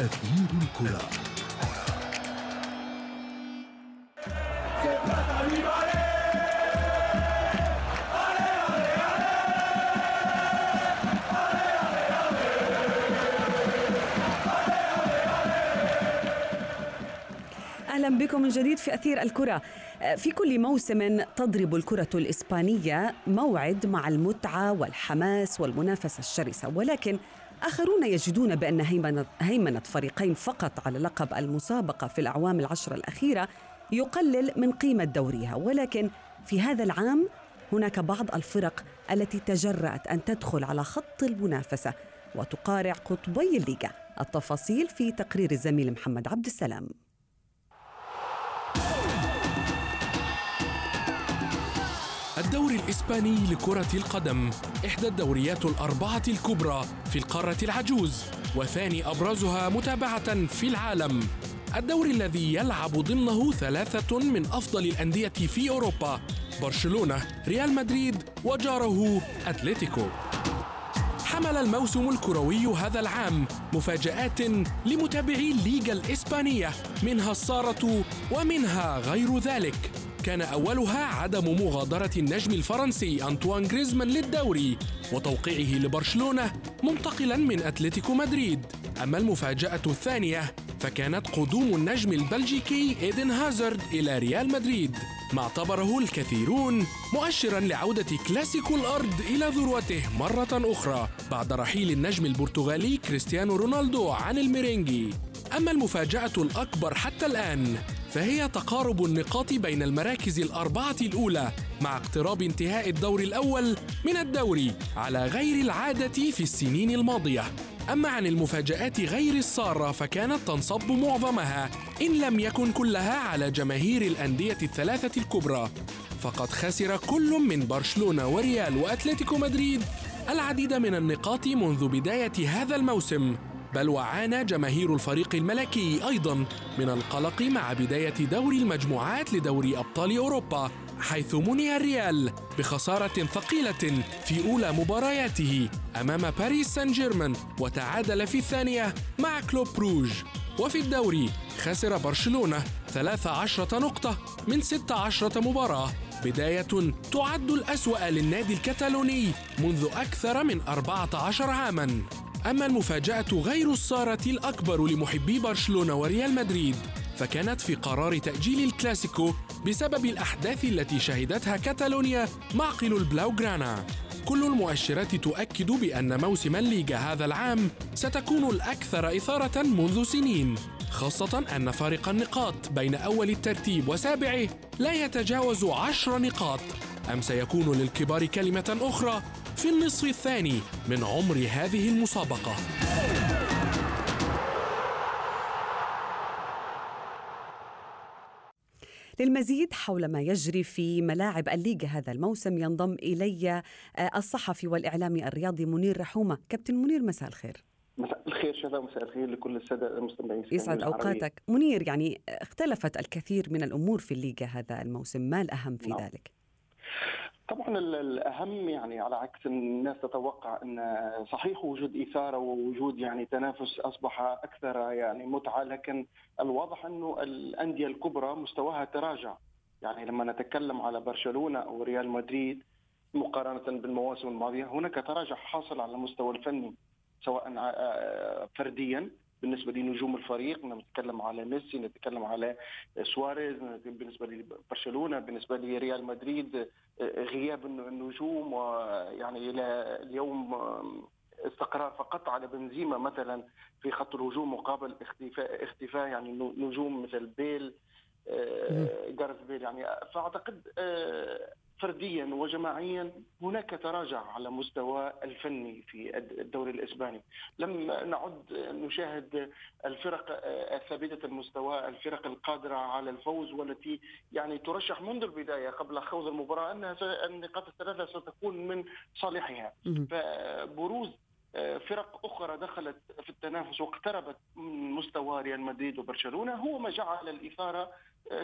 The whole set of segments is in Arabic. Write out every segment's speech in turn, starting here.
أثير الكرة. بكم من جديد في أثير الكرة. في كل موسم تضرب الكرة الإسبانية موعد مع المتعة والحماس والمنافسة الشرسة. ولكن آخرون يجدون بأن هيمنة, هيمنة فريقين فقط على لقب المسابقة في الأعوام العشرة الأخيرة يقلل من قيمة دورها ولكن في هذا العام هناك بعض الفرق التي تجرأت أن تدخل على خط المنافسة وتقارع قطبي الليغا. التفاصيل في تقرير الزميل محمد عبد السلام. الدوري الإسباني لكرة القدم إحدى الدوريات الأربعة الكبرى في القارة العجوز وثاني أبرزها متابعة في العالم. الدوري الذي يلعب ضمنه ثلاثة من أفضل الأندية في أوروبا برشلونة، ريال مدريد وجاره أتلتيكو. حمل الموسم الكروي هذا العام مفاجآت لمتابعي الليغا الإسبانية منها الصارة ومنها غير ذلك. كان أولها عدم مغادرة النجم الفرنسي أنطوان غريزمان للدوري وتوقيعه لبرشلونة منتقلا من أتلتيكو مدريد. أما المفاجأة الثانية فكانت قدوم النجم البلجيكي إيدن هازارد إلى ريال مدريد ما اعتبره الكثيرون مؤشرا لعودة كلاسيكو الأرض إلى ذروته مرة أخرى بعد رحيل النجم البرتغالي كريستيانو رونالدو عن الميرينجي أما المفاجأة الأكبر حتى الآن فهي تقارب النقاط بين المراكز الأربعة الأولى مع اقتراب انتهاء الدور الأول من الدوري على غير العادة في السنين الماضية. أما عن المفاجآت غير السارة فكانت تنصب معظمها إن لم يكن كلها على جماهير الأندية الثلاثة الكبرى. فقد خسر كل من برشلونة وريال وأتلتيكو مدريد العديد من النقاط منذ بداية هذا الموسم. بل وعانى جماهير الفريق الملكي أيضا من القلق مع بداية دوري المجموعات لدوري أبطال أوروبا حيث مني الريال بخسارة ثقيلة في أولى مبارياته أمام باريس سان جيرمان وتعادل في الثانية مع كلوب بروج وفي الدوري خسر برشلونة 13 نقطة من 16 مباراة بداية تعد الأسوأ للنادي الكتالوني منذ أكثر من 14 عاماً. أما المفاجأة غير السارة الأكبر لمحبي برشلونة وريال مدريد فكانت في قرار تأجيل الكلاسيكو بسبب الأحداث التي شهدتها كاتالونيا معقل البلاوغرانا. كل المؤشرات تؤكد بأن موسم الليغا هذا العام ستكون الأكثر إثارة منذ سنين خاصة أن فارق النقاط بين أول الترتيب وسابعه لا يتجاوز عشر نقاط. أم سيكون للكبار كلمة أخرى في النصف الثاني من عمر هذه المسابقة. للمزيد حول ما يجري في ملاعب الليغا هذا الموسم ينضم إلي آه، الصحفي والإعلامي الرياضي منير رحومة. كابتن منير مساء الخير. مساء الخير شذا مساء الخير لكل السادة المستمعين يسعد أوقاتك. منير يعني اختلفت الكثير من الأمور في الليغا هذا الموسم. ما الأهم في نعم. ذلك؟ طبعا الأهم يعني على عكس الناس تتوقع إن صحيح وجود إثارة ووجود يعني تنافس أصبح أكثر يعني متعة لكن الواضح إنه الأندية الكبرى مستواها تراجع. يعني لما نتكلم على برشلونة أو ريال مدريد مقارنة بالمواسم الماضية هناك تراجع حاصل على المستوى الفني سواء آه، فرديا بالنسبة لنجوم الفريق نتكلم على ميسي نتكلم على سواريز بالنسبة لبرشلونة بالنسبة لريال مدريد غياب النجوم ويعني إلى اليوم استقرار فقط على بنزيما مثلا في خط الهجوم مقابل اختفاء اختفاء يعني نجوم مثل بيل جارث بيل يعني. فأعتقد آه، فرديا وجماعيا هناك تراجع على مستوى الفني في الدوري الإسباني. لم نعد نشاهد الفرق الثابته المستوى الفرق القادرة على الفوز والتي يعني ترشح منذ البداية قبل خوض المباراة أنها النقاط الثلاثة ستكون من صالحها. فبروز فرق أخرى دخلت في التنافس واقتربت من مستوى ريال مدريد وبرشلونة هو ما جعل الإثارة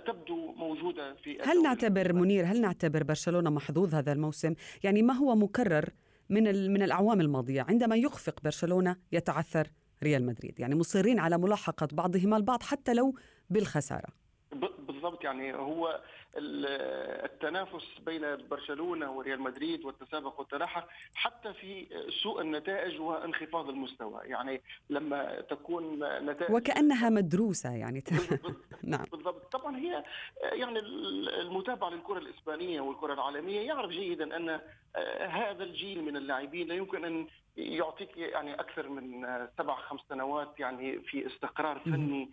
تبدو موجودة في هل نعتبر منير هل نعتبر برشلونة محظوظ هذا الموسم؟ يعني ما هو مكرر من من الأعوام الماضية؟ عندما يخفق برشلونة يتعثر ريال مدريد. يعني مصرين على ملاحقة بعضهما البعض حتى لو بالخسارة. بالضبط يعني هو التنافس بين برشلونة وريال مدريد والتسابق والتلاحق حتى في سوء النتائج وانخفاض المستوى. يعني لما تكون نتائج وكأنها مدروسة يعني. نعم. بالضبط. طبعا هي يعني المتابع للكرة الإسبانية والكرة العالمية يعرف جيدا أن هذا الجيل من اللاعبين لا يمكن أن يعطيك يعني أكثر من سبع خمس سنوات يعني في استقرار فني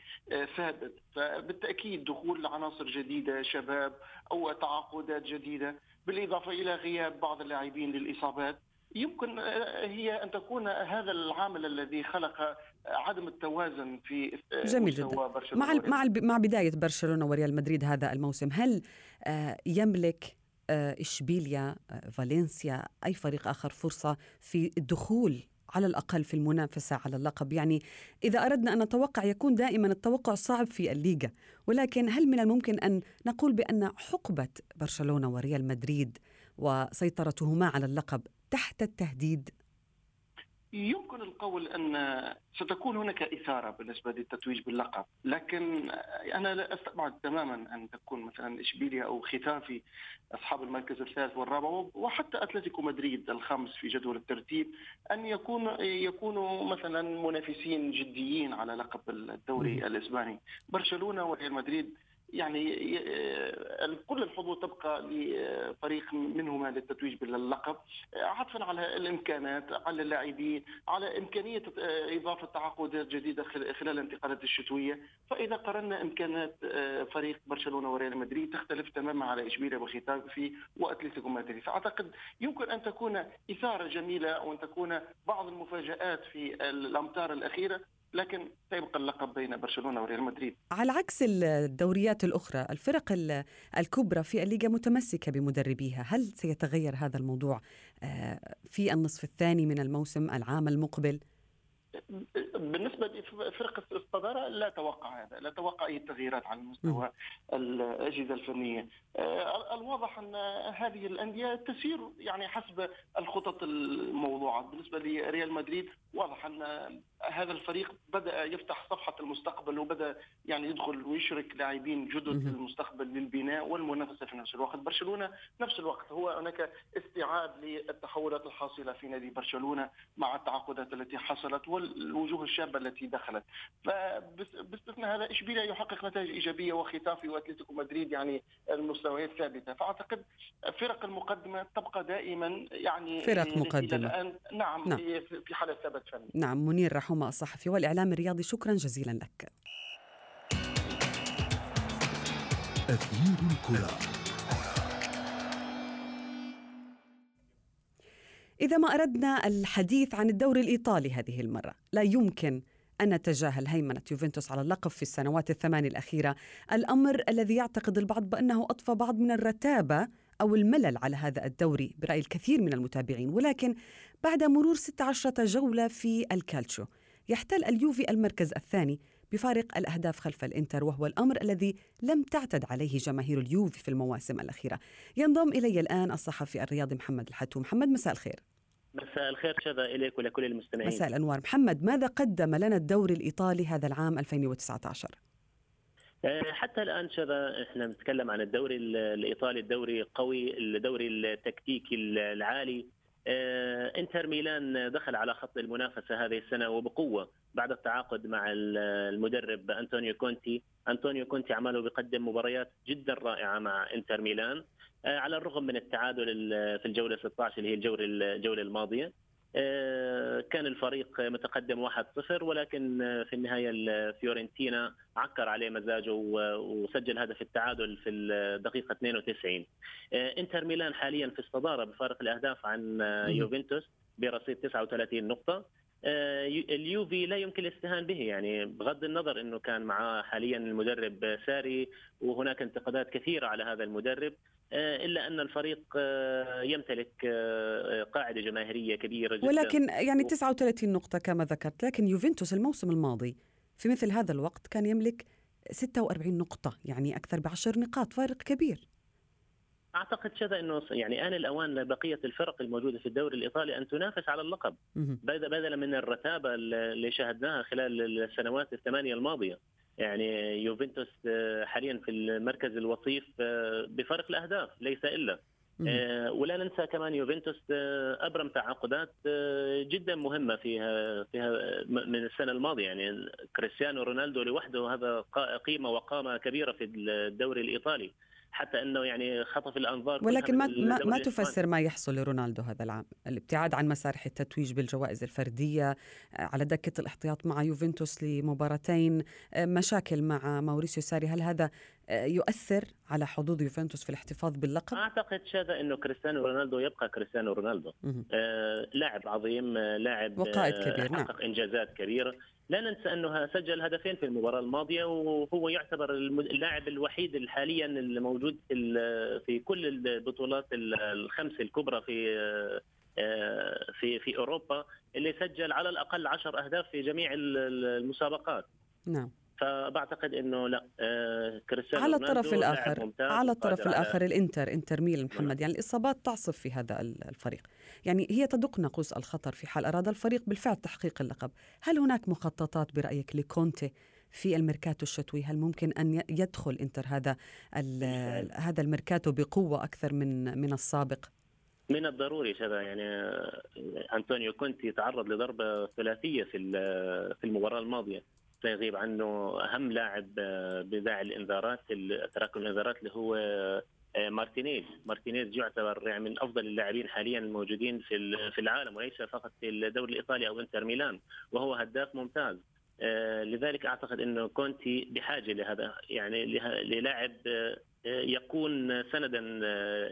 ثابت. فبالتأكيد دخول عناصر جديدة شباب أو تعاقدات جديدة بالإضافة إلى غياب بعض اللاعبين للإصابات. يمكن هي أن تكون هذا العامل الذي خلق عدم التوازن في جميل جدا. برشلونة مع مع مع بداية برشلونة وريال مدريد هذا الموسم هل آه، يملك آه، إشبيليا آه، فالنسيا أي فريق آخر فرصة في الدخول على الأقل في المنافسة على اللقب؟ يعني إذا أردنا أن نتوقع يكون دائما التوقع صعب في الليغا ولكن هل من الممكن أن نقول بأن حقبة برشلونة وريال مدريد وسيطرتهما على اللقب تحت التهديد؟ يمكن القول أن ستكون هناك إثارة بالنسبة للتتويج باللقب، لكن أنا لا أستبعد تماما أن تكون مثلا اشبيليا أو ختافي أصحاب المركز الثالث والرابع وحتى أتلتيكو مدريد الخامس في جدول الترتيب أن يكون يكونوا مثلا منافسين جديين على لقب الدوري الإسباني، برشلونة وريال مدريد يعني آه، كل الحظوظ تبقى لفريق منهما للتتويج باللقب عطفا على الإمكانات على اللاعبين على إمكانية آه، إضافة تعاقدات جديدة خلال الانتقالات الشتوية. فإذا قارنا إمكانات آه، فريق برشلونة وريال مدريد تختلف تماما على إشبيليا وختافي وأتلتيكو مدريد. فأعتقد يمكن أن تكون إثارة جميلة وأن تكون بعض المفاجآت في الأمتار الأخيرة لكن سيبقى اللقب بين برشلونة وريال مدريد. على عكس الدوريات الأخرى الفرق الكبرى في الليغا متمسكة بمدربيها. هل سيتغير هذا الموضوع آه، في النصف الثاني من الموسم العام المقبل؟ بالنسبة لفرقة الصدارة لا أتوقع هذا، لا أتوقع أي تغييرات على مستوى الأجهزة الفنية. آه، الواضح أن هذه الأندية تسير يعني حسب الخطط الموضوعة، بالنسبة لريال مدريد واضح أن هذا الفريق بدأ يفتح صفحة المستقبل وبدأ يعني يدخل ويشرك لاعبين جدد للمستقبل للبناء والمنافسة في نفس الوقت، برشلونة نفس الوقت هو هناك استيعاب للتحولات الحاصلة في نادي برشلونة مع التعاقدات التي حصلت والوجوه الشابة التي دخلت. فباستثناء هذا اشبيليا يحقق نتائج إيجابية وختافي واتلتيكو مدريد يعني المستويات ثابته فأعتقد فرق المقدمة تبقى دائما يعني فرق مقدمة. الآن. نعم, نعم. في حالة ثبات فني. نعم منير رحومة الصحفي والإعلام الرياضي شكرا جزيلا لك. أثير الكرة. إذا ما أردنا الحديث عن الدوري الإيطالي هذه المرة لا يمكن أن نتجاهل هيمنة يوفنتوس على اللقب في السنوات الثمان الأخيرة. الأمر الذي يعتقد البعض بأنه أضفى بعض من الرتابة أو الملل على هذا الدوري برأي الكثير من المتابعين ولكن بعد مرور 16 جولة في الكالتشو يحتل اليوفي المركز الثاني بفارق الأهداف خلف الإنتر وهو الأمر الذي لم تعتد عليه جماهير اليوفي في المواسم الأخيرة. ينضم إلي الآن الصحفي الرياضي محمد الحتو محمد مساء الخير. مساء الخير شذا إليك ولكل المستمعين. مساء الأنوار. محمد ماذا قدم لنا الدوري الإيطالي هذا العام 2019 آه، حتى الآن شذا إحنا نتكلم عن الدوري الإيطالي الدوري قوي الدوري التكتيكي العالي. انتر ميلان دخل على خط المنافسة هذه السنة وبقوة بعد التعاقد مع المدرب أنطونيو كونتي، أنطونيو كونتي عمله بيقدم مباريات جدا رائعة مع انتر ميلان. آه، على الرغم من التعادل في الجولة 16 اللي هي الجولة الجولة الماضية. آه، كان الفريق متقدم 1-0 ولكن في النهاية فيورنتينا عكر عليه مزاجه وسجل هدف التعادل في الدقيقه 92 آه، انتر ميلان حاليا في الصدارة بفارق الأهداف عن يوفنتوس برصيد 39 نقطة. اليوفي لا يمكن الاستهان به يعني بغض النظر إنه كان معاه حاليا المدرب ساري وهناك انتقادات كثيرة على هذا المدرب. آه، إلا أن الفريق آه، يمتلك آه، قاعدة جماهيرية كبيرة جدا. ولكن يعني 39 نقطة كما ذكرت لكن يوفنتوس الموسم الماضي في مثل هذا الوقت كان يملك 46 نقطة يعني أكثر بعشر نقاط فارق كبير. أعتقد شذا إنه يعني آن الاوان لبقيه الفرق الموجودة في الدوري الإيطالي أن تنافس على اللقب. بدلا من الرتابة اللي شاهدناها خلال السنوات الثمانية الماضية. يعني يوفنتوس آه، حاليا في المركز الوصيف آه، بفرق الأهداف ليس إلا. آه ولا ننسى كمان يوفنتوس أبرم تعاقدات جدا مهمة فيها فيها من السنة الماضية. يعني كريستيانو رونالدو لوحده هذا قيمة وقامة كبيرة في الدوري الإيطالي. حتى إنه يعني خطف الأنظار ولكن ما ما, ما تفسر ما يحصل لرونالدو هذا العام، الابتعاد عن مسارح التتويج بالجوائز الفردية آه، على دكة الاحتياط مع يوفنتوس لمباراتين، آه، مشاكل مع ماوريسيو ساري، هل هذا آه، يؤثر على حظوظ يوفنتوس في الاحتفاظ باللقب؟ أعتقد شذا إنه كريستيانو رونالدو يبقى كريستيانو رونالدو آه لاعب عظيم لاعب وقائد كبير نعم. حقق نعم. إنجازات كبيرة لا ننسى أنه سجل هدفين في المباراة الماضية وهو يعتبر اللاعب الوحيد حاليا الموجود في كل البطولات الخمس الكبرى في آه، في في أوروبا اللي سجل على الأقل 10 أهداف في جميع المسابقات. نعم. فبعتقد إنه لا آه كريستيانو على الطرف الآخر على الطرف الآخر على... الإنتر إنتر ميلان محمد. يعني الإصابات تعصف في هذا الفريق. يعني هي تدق ناقوس الخطر في حال أراد الفريق بالفعل تحقيق اللقب. هل هناك مخططات برأيك لكونتي في الميركاتو الشتوي؟ هل ممكن أن يدخل إنتر هذا هذا الميركاتو بقوة أكثر من من السابق؟ من الضروري شذا يعني آه، أنطونيو كونتي تعرض لضربة ثلاثية في في المباراة الماضية. سيغيب عنه أهم لاعب آه، بداعي الإنذارات تراكم الإنذارات اللي هو آه، مارتينيز. مارتينيز يعتبر يعني من أفضل اللاعبين حاليا الموجودين في في العالم وليس فقط في الدوري الإيطالي أو إنتر ميلان وهو هداف ممتاز. آه، لذلك أعتقد إنه كونتي بحاجة لهذا يعني للاعب يكون سندا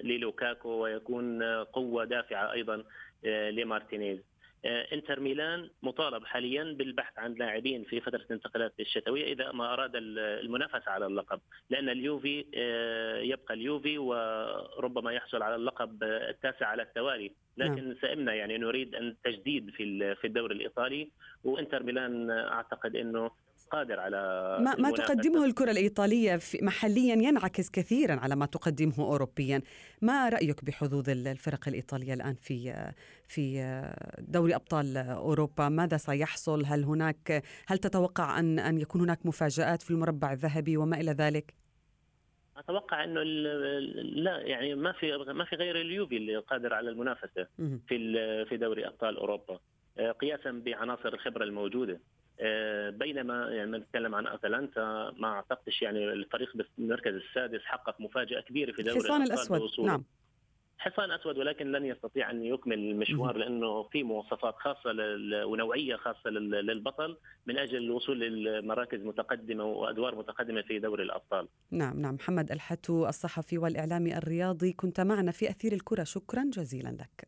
للوكاكو ويكون قوة دافعة أيضا لمارتينيز. انتر ميلان مطالب حاليا بالبحث عن لاعبين في فترة الانتقالات الشتوية إذا ما أراد المنافسة على اللقب. لأن اليوفي آه، يبقى اليوفي وربما يحصل على اللقب التاسع على التوالي. لكن نعم. سئمنا يعني نريد أن تجديد في في الدوري الإيطالي. وإنتر ميلان أعتقد إنه قادر على ما, ما تقدمه الكرة الإيطالية محليا ينعكس كثيرا على ما تقدمه أوروبيا. ما رأيك بحظوظ الفرق الإيطالية الآن في في دوري أبطال أوروبا؟ ماذا سيحصل؟ هل هناك هل تتوقع أن أن يكون هناك مفاجآت في المربع الذهبي وما إلى ذلك؟ أتوقع إنه لا يعني ما في ما في غير اليوفي اللي قادر على المنافسة في في دوري أبطال أوروبا. قياسا بعناصر الخبرة الموجودة. آه، بينما يعني نتكلم عن أتلانتا ما أعتقدش يعني الفريق بالمركز السادس حقق مفاجأة كبيرة في دوري الحصان الأسود نعم. حصان أسود ولكن لن يستطيع أن يكمل المشوار لأنه في مواصفات خاصة ونوعية خاصة للبطل من أجل الوصول للمراكز متقدمة وأدوار متقدمة في دوري الأبطال. نعم نعم. محمد الحتو الصحفي والإعلامي الرياضي كنت معنا في أثير الكرة. شكرا جزيلا لك.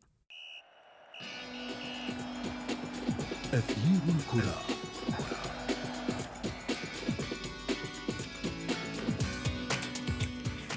أثير الكرة.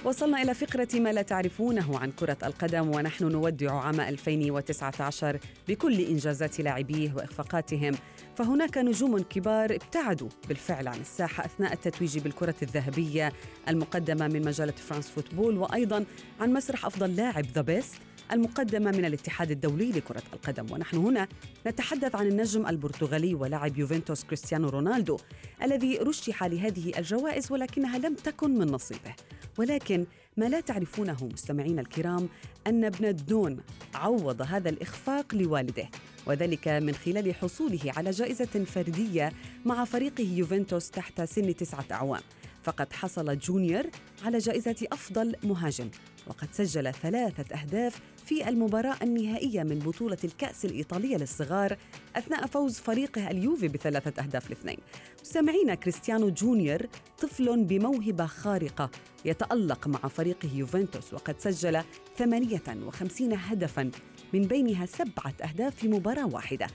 وصلنا إلى فقرة ما لا تعرفونه عن كرة القدم ونحن نودع عام 2019 بكل إنجازات لاعبيه وإخفاقاتهم. فهناك نجوم كبار ابتعدوا بالفعل عن الساحة أثناء التتويج بالكرة الذهبية المقدمة من مجلة France Football وأيضا عن مسرح أفضل لاعب The Best المقدمة من الاتحاد الدولي لكرة القدم. ونحن هنا نتحدث عن النجم البرتغالي ولاعب يوفنتوس كريستيانو رونالدو الذي رشح لهذه الجوائز ولكنها لم تكن من نصيبه. ولكن ما لا تعرفونه مستمعين الكرام أن ابن الدون عوض هذا الإخفاق لوالده وذلك من خلال حصوله على جائزة فردية مع فريقه يوفنتوس تحت سن تسعة أعوام. فقد حصل جونيور على جائزة أفضل مهاجم وقد سجل ثلاثة أهداف في المباراة النهائية من بطولة الكأس الإيطالية للصغار أثناء فوز فريقه اليوفي بثلاثة أهداف لاثنين. مستمعينا كريستيانو جونيور طفل بموهبة خارقة يتألق مع فريقه يوفنتوس وقد سجل 58 هدفاً من بينها سبعة أهداف في مباراة واحدة.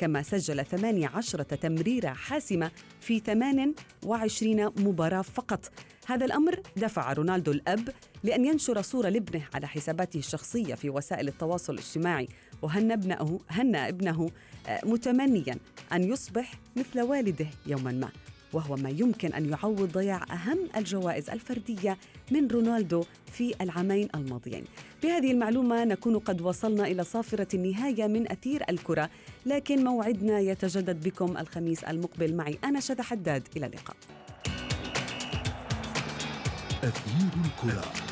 كما سجل 18 تمريرة حاسمة في 28 مباراة فقط. هذا الأمر دفع رونالدو الأب لأن ينشر صورة لابنه على حساباته الشخصية في وسائل التواصل الاجتماعي وهن ابنه هن ابنه آه، متمنيا أن يصبح مثل والده يوما ما. وهو ما يمكن أن يعوض ضياع أهم الجوائز الفردية من رونالدو في العامين الماضيين. بهذه المعلومة نكون قد وصلنا إلى صافرة النهاية من أثير الكرة لكن موعدنا يتجدد بكم الخميس المقبل. معي أنا شذى حداد. إلى اللقاء. أثير الكرة.